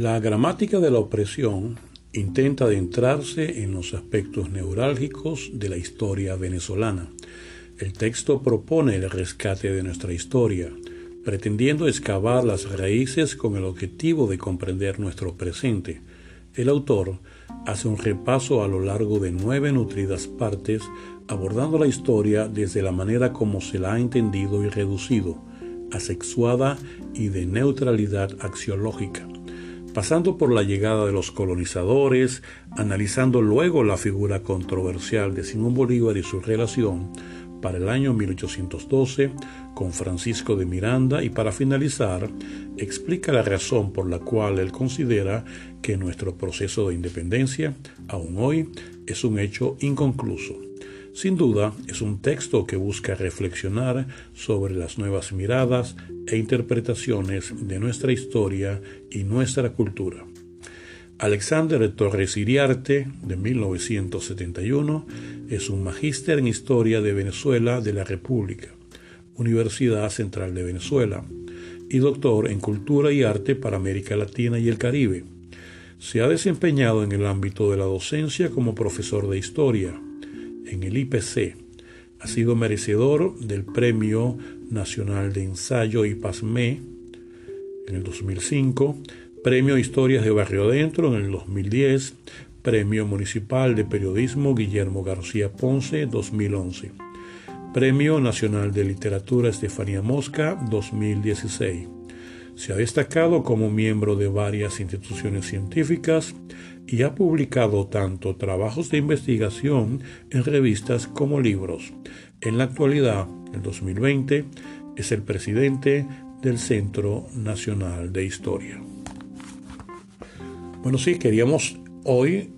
La gramática de la opresión intenta adentrarse en los aspectos neurálgicos de la historia venezolana. El texto propone el rescate de nuestra historia, pretendiendo excavar las raíces con el objetivo de comprender nuestro presente. El autor hace un repaso a lo largo de nueve nutridas partes, abordando la historia desde la manera como se la ha entendido y reducido, asexuada y de neutralidad axiológica pasando por la llegada de los colonizadores, analizando luego la figura controversial de Simón Bolívar y su relación para el año 1812 con Francisco de Miranda y para finalizar explica la razón por la cual él considera que nuestro proceso de independencia, aún hoy, es un hecho inconcluso. Sin duda, es un texto que busca reflexionar sobre las nuevas miradas e interpretaciones de nuestra historia y nuestra cultura. Alexander Torres Iriarte, de 1971, es un magíster en Historia de Venezuela de la República, Universidad Central de Venezuela, y doctor en Cultura y Arte para América Latina y el Caribe. Se ha desempeñado en el ámbito de la docencia como profesor de Historia, en el IPC. Ha sido merecedor del Premio Nacional de Ensayo y PASME en el 2005, Premio Historias de Barrio Adentro en el 2010, Premio Municipal de Periodismo Guillermo García Ponce 2011, Premio Nacional de Literatura Estefanía Mosca 2016. Se ha destacado como miembro de varias instituciones científicas y ha publicado tanto trabajos de investigación en revistas como libros. En la actualidad, en 2020, es el presidente del Centro Nacional de Historia. Bueno, sí, queríamos hoy,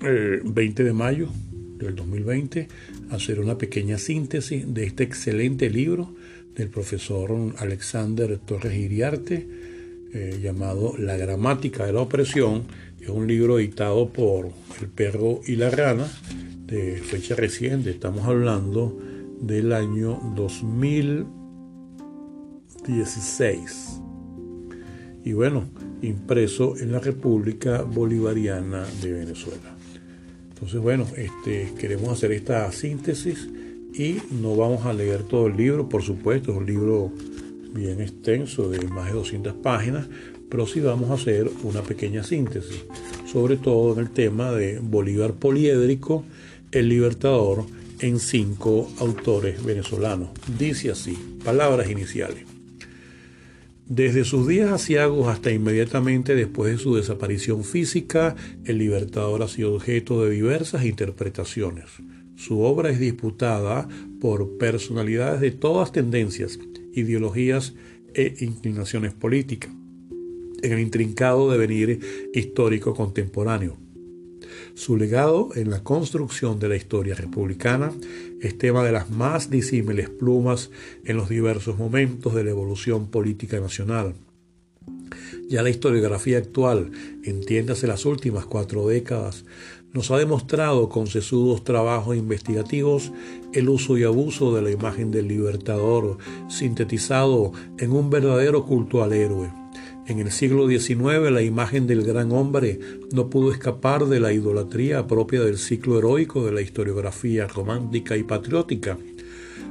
20 eh, de mayo del 2020, hacer una pequeña síntesis de este excelente libro del profesor Alexander Torres Iriarte, eh, llamado La gramática de la opresión, es un libro editado por El perro y la rana, de fecha reciente, estamos hablando del año 2016. Y bueno, impreso en la República Bolivariana de Venezuela. Entonces, bueno, este, queremos hacer esta síntesis y no vamos a leer todo el libro, por supuesto, es un libro bien extenso de más de 200 páginas, pero sí vamos a hacer una pequeña síntesis, sobre todo en el tema de Bolívar Poliédrico, el Libertador, en cinco autores venezolanos. Dice así, palabras iniciales. Desde sus días asiagos hasta inmediatamente después de su desaparición física, el Libertador ha sido objeto de diversas interpretaciones. Su obra es disputada por personalidades de todas tendencias, ideologías e inclinaciones políticas en el intrincado devenir histórico contemporáneo. Su legado en la construcción de la historia republicana es tema de las más disímiles plumas en los diversos momentos de la evolución política nacional. Ya la historiografía actual, entiéndase las últimas cuatro décadas, nos ha demostrado con sesudos trabajos investigativos el uso y abuso de la imagen del libertador, sintetizado en un verdadero culto al héroe en el siglo XIX la imagen del gran hombre no pudo escapar de la idolatría propia del ciclo heroico de la historiografía romántica y patriótica.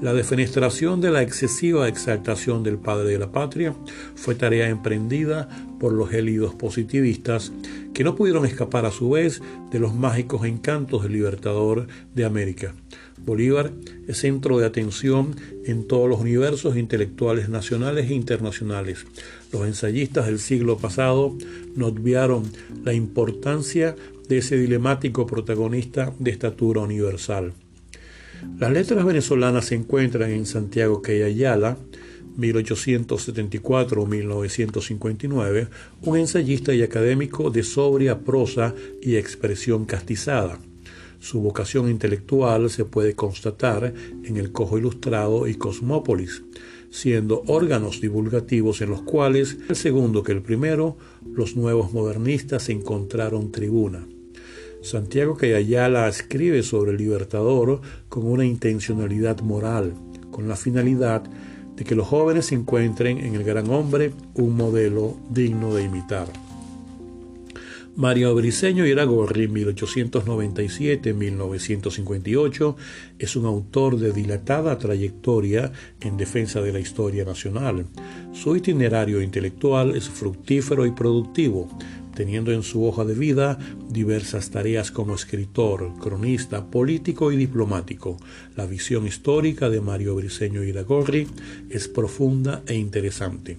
La defenestración de la excesiva exaltación del padre de la patria fue tarea emprendida por los gélidos positivistas que no pudieron escapar a su vez de los mágicos encantos del libertador de América. Bolívar es centro de atención en todos los universos intelectuales nacionales e internacionales. Los ensayistas del siglo pasado no obviaron la importancia de ese dilemático protagonista de estatura universal. Las letras venezolanas se encuentran en Santiago Ayala, 1874-1959, un ensayista y académico de sobria prosa y expresión castizada. Su vocación intelectual se puede constatar en El Cojo Ilustrado y Cosmópolis, siendo órganos divulgativos en los cuales, el segundo que el primero, los nuevos modernistas encontraron tribuna. Santiago Ayala escribe sobre el Libertador con una intencionalidad moral, con la finalidad de que los jóvenes encuentren en el gran hombre un modelo digno de imitar. Mario Briceño Iragorri, 1897-1958, es un autor de dilatada trayectoria en defensa de la historia nacional. Su itinerario intelectual es fructífero y productivo, teniendo en su hoja de vida diversas tareas como escritor, cronista, político y diplomático. La visión histórica de Mario Briceño Iragorri es profunda e interesante.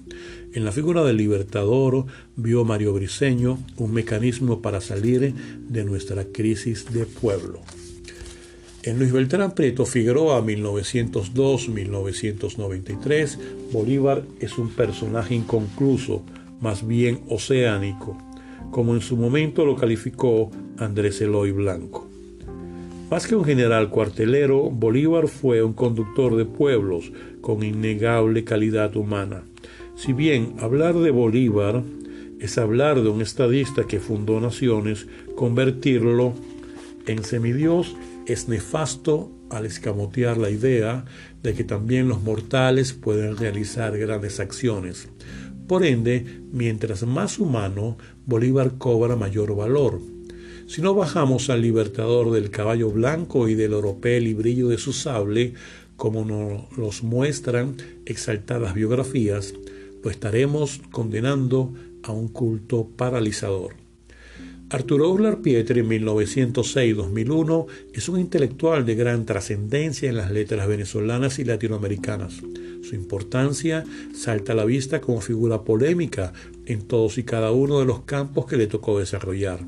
En la figura del libertador vio Mario Briceño un mecanismo para salir de nuestra crisis de pueblo. En Luis Beltrán Prieto Figueroa 1902-1993, Bolívar es un personaje inconcluso, más bien oceánico como en su momento lo calificó Andrés Eloy Blanco. Más que un general cuartelero, Bolívar fue un conductor de pueblos con innegable calidad humana. Si bien hablar de Bolívar es hablar de un estadista que fundó naciones, convertirlo en semidios es nefasto al escamotear la idea de que también los mortales pueden realizar grandes acciones. Por ende, mientras más humano, Bolívar cobra mayor valor. Si no bajamos al libertador del caballo blanco y del oropel y brillo de su sable, como nos los muestran exaltadas biografías, lo estaremos condenando a un culto paralizador. Arturo Uslar Pietri, 1906-2001, es un intelectual de gran trascendencia en las letras venezolanas y latinoamericanas. Su importancia salta a la vista como figura polémica en todos y cada uno de los campos que le tocó desarrollar.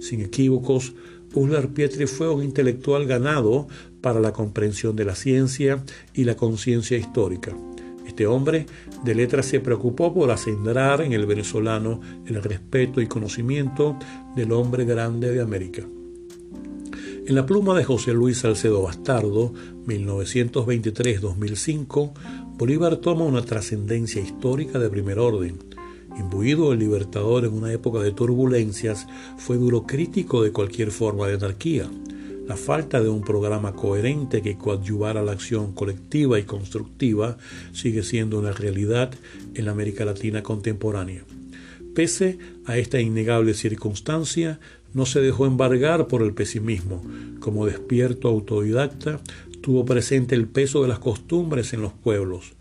Sin equívocos, Uslar Pietri fue un intelectual ganado para la comprensión de la ciencia y la conciencia histórica. Este hombre de letras se preocupó por ascendrar en el venezolano el respeto y conocimiento del hombre grande de América. En la pluma de José Luis Salcedo Bastardo, 1923-2005, Bolívar toma una trascendencia histórica de primer orden. Imbuido el libertador en una época de turbulencias, fue duro crítico de cualquier forma de anarquía. La falta de un programa coherente que coadyuvara la acción colectiva y constructiva sigue siendo una realidad en la América Latina contemporánea. Pese a esta innegable circunstancia, no se dejó embargar por el pesimismo. Como despierto autodidacta, tuvo presente el peso de las costumbres en los pueblos,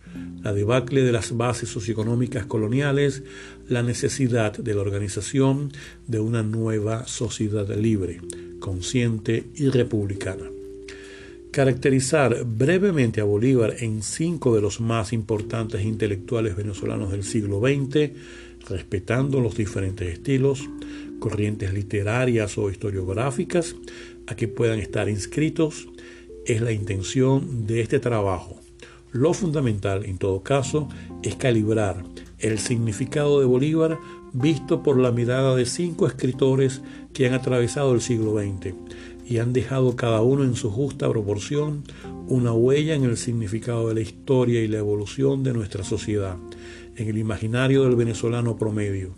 la debacle de las bases socioeconómicas coloniales, la necesidad de la organización de una nueva sociedad libre, consciente y republicana. Caracterizar brevemente a Bolívar en cinco de los más importantes intelectuales venezolanos del siglo XX, respetando los diferentes estilos, corrientes literarias o historiográficas a que puedan estar inscritos, es la intención de este trabajo. Lo fundamental, en todo caso, es calibrar el significado de Bolívar visto por la mirada de cinco escritores que han atravesado el siglo XX y han dejado cada uno en su justa proporción una huella en el significado de la historia y la evolución de nuestra sociedad, en el imaginario del venezolano promedio.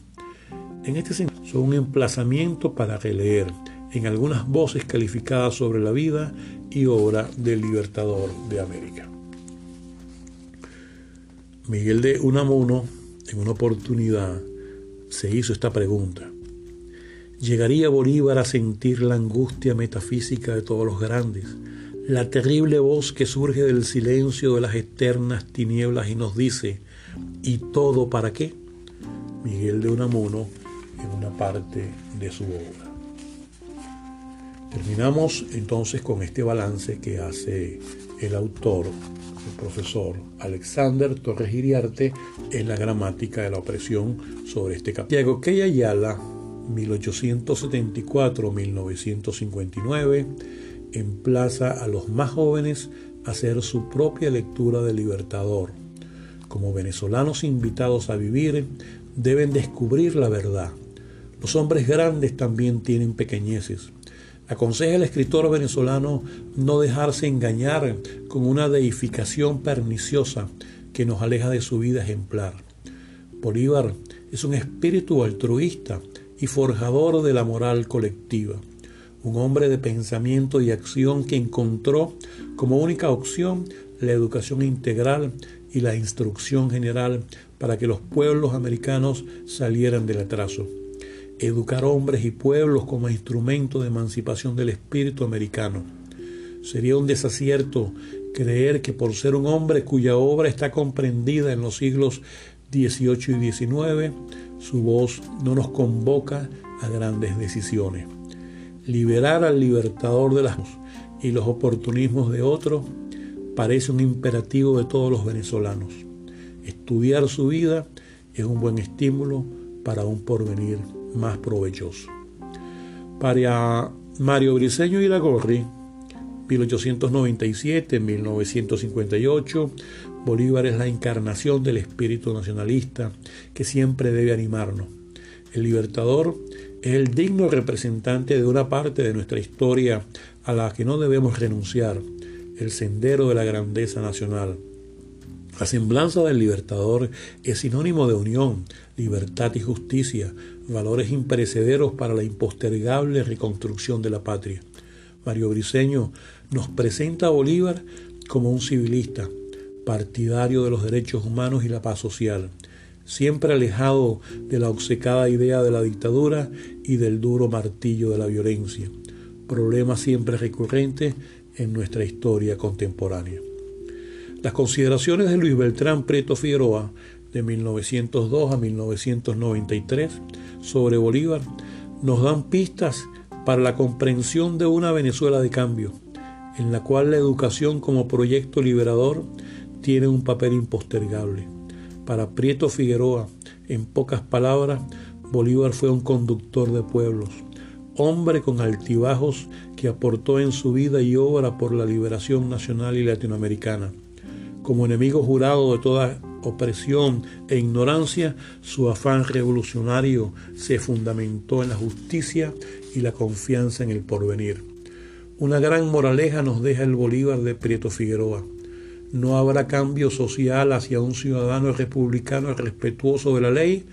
En este sentido, son un emplazamiento para releer en algunas voces calificadas sobre la vida y obra del libertador de América. Miguel de Unamuno, en una oportunidad, se hizo esta pregunta. ¿Llegaría Bolívar a sentir la angustia metafísica de todos los grandes, la terrible voz que surge del silencio de las eternas tinieblas y nos dice, ¿y todo para qué? Miguel de Unamuno en una parte de su obra. Terminamos entonces con este balance que hace el autor, profesor Alexander Torres Iriarte, en la gramática de la opresión sobre este capítulo. Que Ayala, 1874-1959, emplaza a los más jóvenes a hacer su propia lectura del Libertador como venezolanos invitados a vivir, deben descubrir la verdad. Los hombres grandes también tienen pequeñeces. Aconseja el escritor venezolano no dejarse engañar con una deificación perniciosa que nos aleja de su vida ejemplar. Bolívar es un espíritu altruista y forjador de la moral colectiva, un hombre de pensamiento y acción que encontró como única opción la educación integral y la instrucción general para que los pueblos americanos salieran del atraso. Educar hombres y pueblos como instrumento de emancipación del espíritu americano. Sería un desacierto creer que por ser un hombre cuya obra está comprendida en los siglos XVIII y XIX, su voz no nos convoca a grandes decisiones. Liberar al libertador de las y los oportunismos de otros parece un imperativo de todos los venezolanos. Estudiar su vida es un buen estímulo para un porvenir más provechoso. Para Mario Briceño Iragorri, 1897-1958, Bolívar es la encarnación del espíritu nacionalista que siempre debe animarnos. El libertador es el digno representante de una parte de nuestra historia a la que no debemos renunciar, el sendero de la grandeza nacional. La semblanza del libertador es sinónimo de unión, libertad y justicia, valores imperecederos para la impostergable reconstrucción de la patria. Mario Briceño nos presenta a Bolívar como un civilista, partidario de los derechos humanos y la paz social, siempre alejado de la obcecada idea de la dictadura y del duro martillo de la violencia, problema siempre recurrente en nuestra historia contemporánea. Las consideraciones de Luis Beltrán Preto Figueroa de 1902 a 1993 sobre Bolívar nos dan pistas para la comprensión de una Venezuela de cambio, en la cual la educación como proyecto liberador tiene un papel impostergable. Para Prieto Figueroa, en pocas palabras, Bolívar fue un conductor de pueblos, hombre con altibajos que aportó en su vida y obra por la liberación nacional y latinoamericana. Como enemigo jurado de toda opresión e ignorancia, su afán revolucionario se fundamentó en la justicia y la confianza en el porvenir. Una gran moraleja nos deja el Bolívar de Prieto Figueroa. No habrá cambio social hacia un ciudadano republicano respetuoso de la ley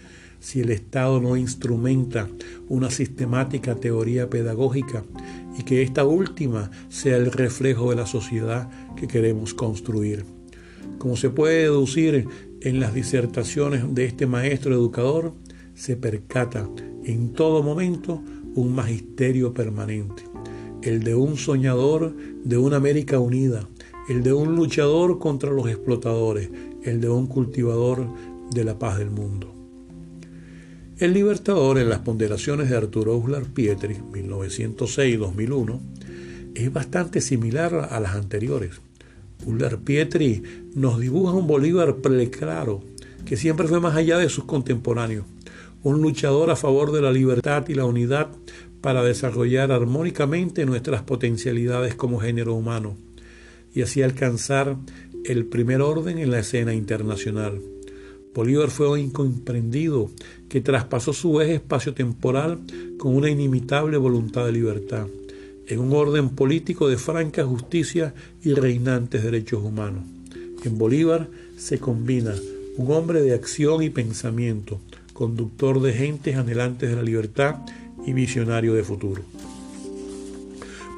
si el Estado no instrumenta una sistemática teoría pedagógica y que esta última sea el reflejo de la sociedad que queremos construir. Como se puede deducir en las disertaciones de este maestro educador, se percata en todo momento un magisterio permanente, el de un soñador de una América unida, el de un luchador contra los explotadores, el de un cultivador de la paz del mundo. El Libertador, en las ponderaciones de Arturo Uslar Pietri, 1906-2001, es bastante similar a las anteriores. Uslar Pietri nos dibuja un Bolívar preclaro, que siempre fue más allá de sus contemporáneos, un luchador a favor de la libertad y la unidad para desarrollar armónicamente nuestras potencialidades como género humano y así alcanzar el primer orden en la escena internacional. Bolívar fue un incomprendido que traspasó su eje espacio-temporal con una inimitable voluntad de libertad, en un orden político de franca justicia y reinantes derechos humanos. En Bolívar se combina un hombre de acción y pensamiento, conductor de gentes anhelantes de la libertad y visionario de futuro.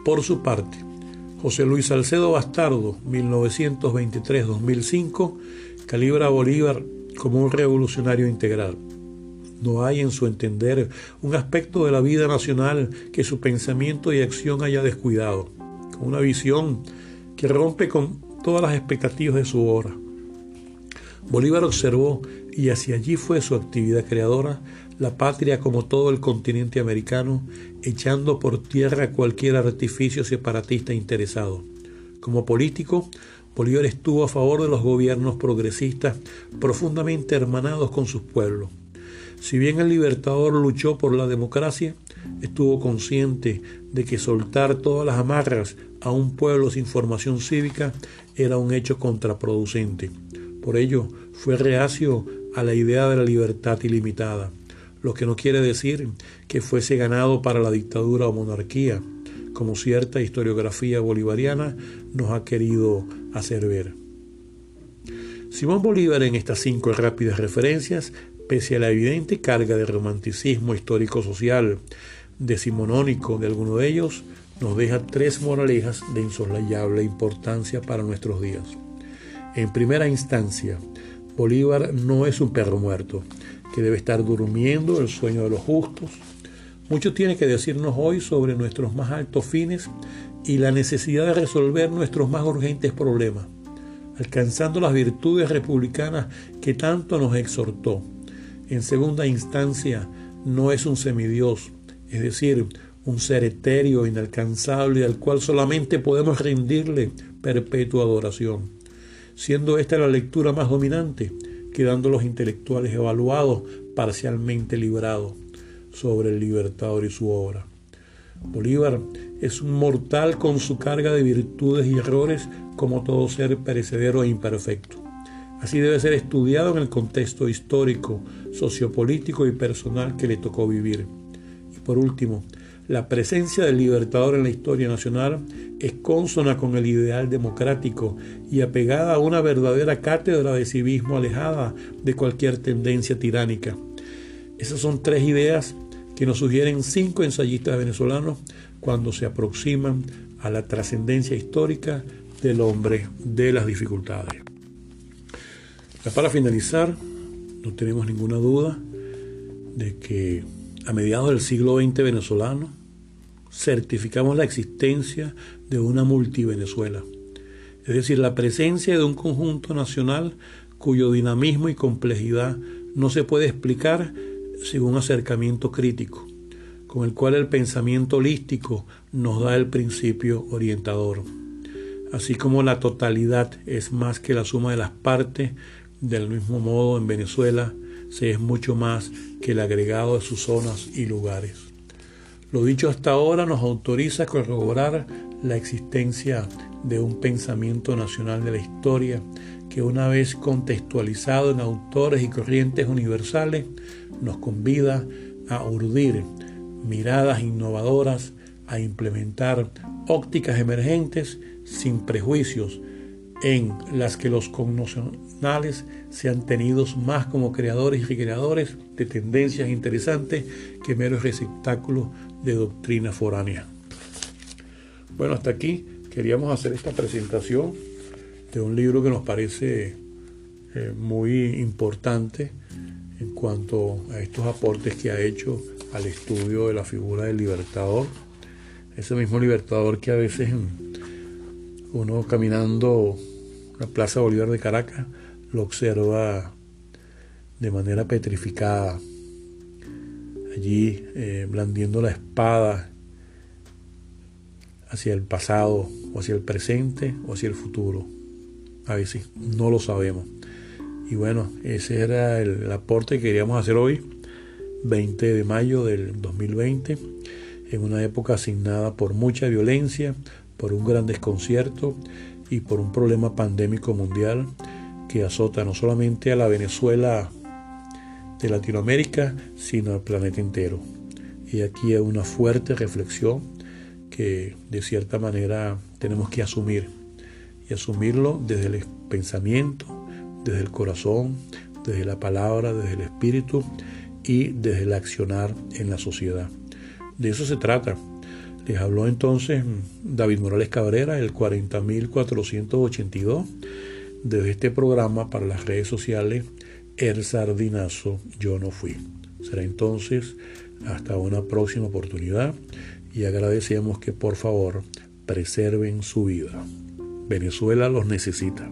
Por su parte, José Luis Salcedo Bastardo, 1923-2005, calibra a Bolívar como un revolucionario integral. No hay en su entender un aspecto de la vida nacional que su pensamiento y acción haya descuidado, con una visión que rompe con todas las expectativas de su obra. Bolívar observó, y hacia allí fue su actividad creadora, la patria como todo el continente americano, echando por tierra cualquier artificio separatista interesado. Como político, Bolívar estuvo a favor de los gobiernos progresistas profundamente hermanados con sus pueblos. Si bien el libertador luchó por la democracia, estuvo consciente de que soltar todas las amarras a un pueblo sin formación cívica era un hecho contraproducente. Por ello, fue reacio a la idea de la libertad ilimitada, lo que no quiere decir que fuese ganado para la dictadura o monarquía, como cierta historiografía bolivariana nos ha querido hacer ver. Simón Bolívar en estas cinco rápidas referencias, pese a la evidente carga de romanticismo histórico-social decimonónico de alguno de ellos, nos deja tres moralejas de insoslayable importancia para nuestros días. En primera instancia, Bolívar no es un perro muerto que debe estar durmiendo el sueño de los justos. Mucho tiene que decirnos hoy sobre nuestros más altos fines y la necesidad de resolver nuestros más urgentes problemas, alcanzando las virtudes republicanas que tanto nos exhortó. En segunda instancia, no es un semidios, es decir, un ser etéreo, inalcanzable, al cual solamente podemos rendirle perpetua adoración, siendo esta la lectura más dominante, quedando los intelectuales evaluados parcialmente librados sobre el libertador y su obra. Bolívar es un mortal con su carga de virtudes y errores como todo ser perecedero e imperfecto. Así debe ser estudiado en el contexto histórico, sociopolítico y personal que le tocó vivir. Y por último, la presencia del libertador en la historia nacional es consona con el ideal democrático y apegada a una verdadera cátedra de civismo alejada de cualquier tendencia tiránica. Esas son tres ideas que nos sugieren cinco ensayistas venezolanos cuando se aproximan a la trascendencia histórica del hombre de las dificultades. Para finalizar, no tenemos ninguna duda de que a mediados del siglo XX venezolano, certificamos la existencia de una multivenezuela, es decir, la presencia de un conjunto nacional cuyo dinamismo y complejidad no se puede explicar sin un acercamiento crítico, con el cual el pensamiento holístico nos da el principio orientador. Así como la totalidad es más que la suma de las partes, del mismo modo en Venezuela se es mucho más que el agregado de sus zonas y lugares. Lo dicho hasta ahora nos autoriza a corroborar la existencia de un pensamiento nacional de la historia que una vez contextualizado en autores y corrientes universales nos convida a urdir miradas innovadoras, a implementar ópticas emergentes sin prejuicios en las que los connacionales sean tenidos más como creadores y recreadores de tendencias interesantes que meros receptáculos de doctrina foránea. Bueno, hasta aquí queríamos hacer esta presentación de un libro que nos parece eh, muy importante en cuanto a estos aportes que ha hecho al estudio de la figura del libertador. Ese mismo libertador que a veces uno caminando la Plaza Bolívar de Caracas lo observa de manera petrificada, allí eh, blandiendo la espada hacia el pasado o hacia el presente o hacia el futuro. A veces no lo sabemos. Y bueno, ese era el, aporte que queríamos hacer hoy, 20 de mayo del 2020, en una época asignada por mucha violencia, por un gran desconcierto y por un problema pandémico mundial que azota no solamente a la Venezuela de Latinoamérica, sino al planeta entero. Y aquí hay una fuerte reflexión que de cierta manera tenemos que asumir. Y asumirlo desde el pensamiento, desde el corazón, desde la palabra, desde el espíritu y desde el accionar en la sociedad. De eso se trata. Les habló entonces David Morales Cabrera, el 40482, desde este programa para las redes sociales El Sardinazo Yo No Fui. Será entonces hasta una próxima oportunidad y agradecemos que por favor preserven su vida. Venezuela los necesita.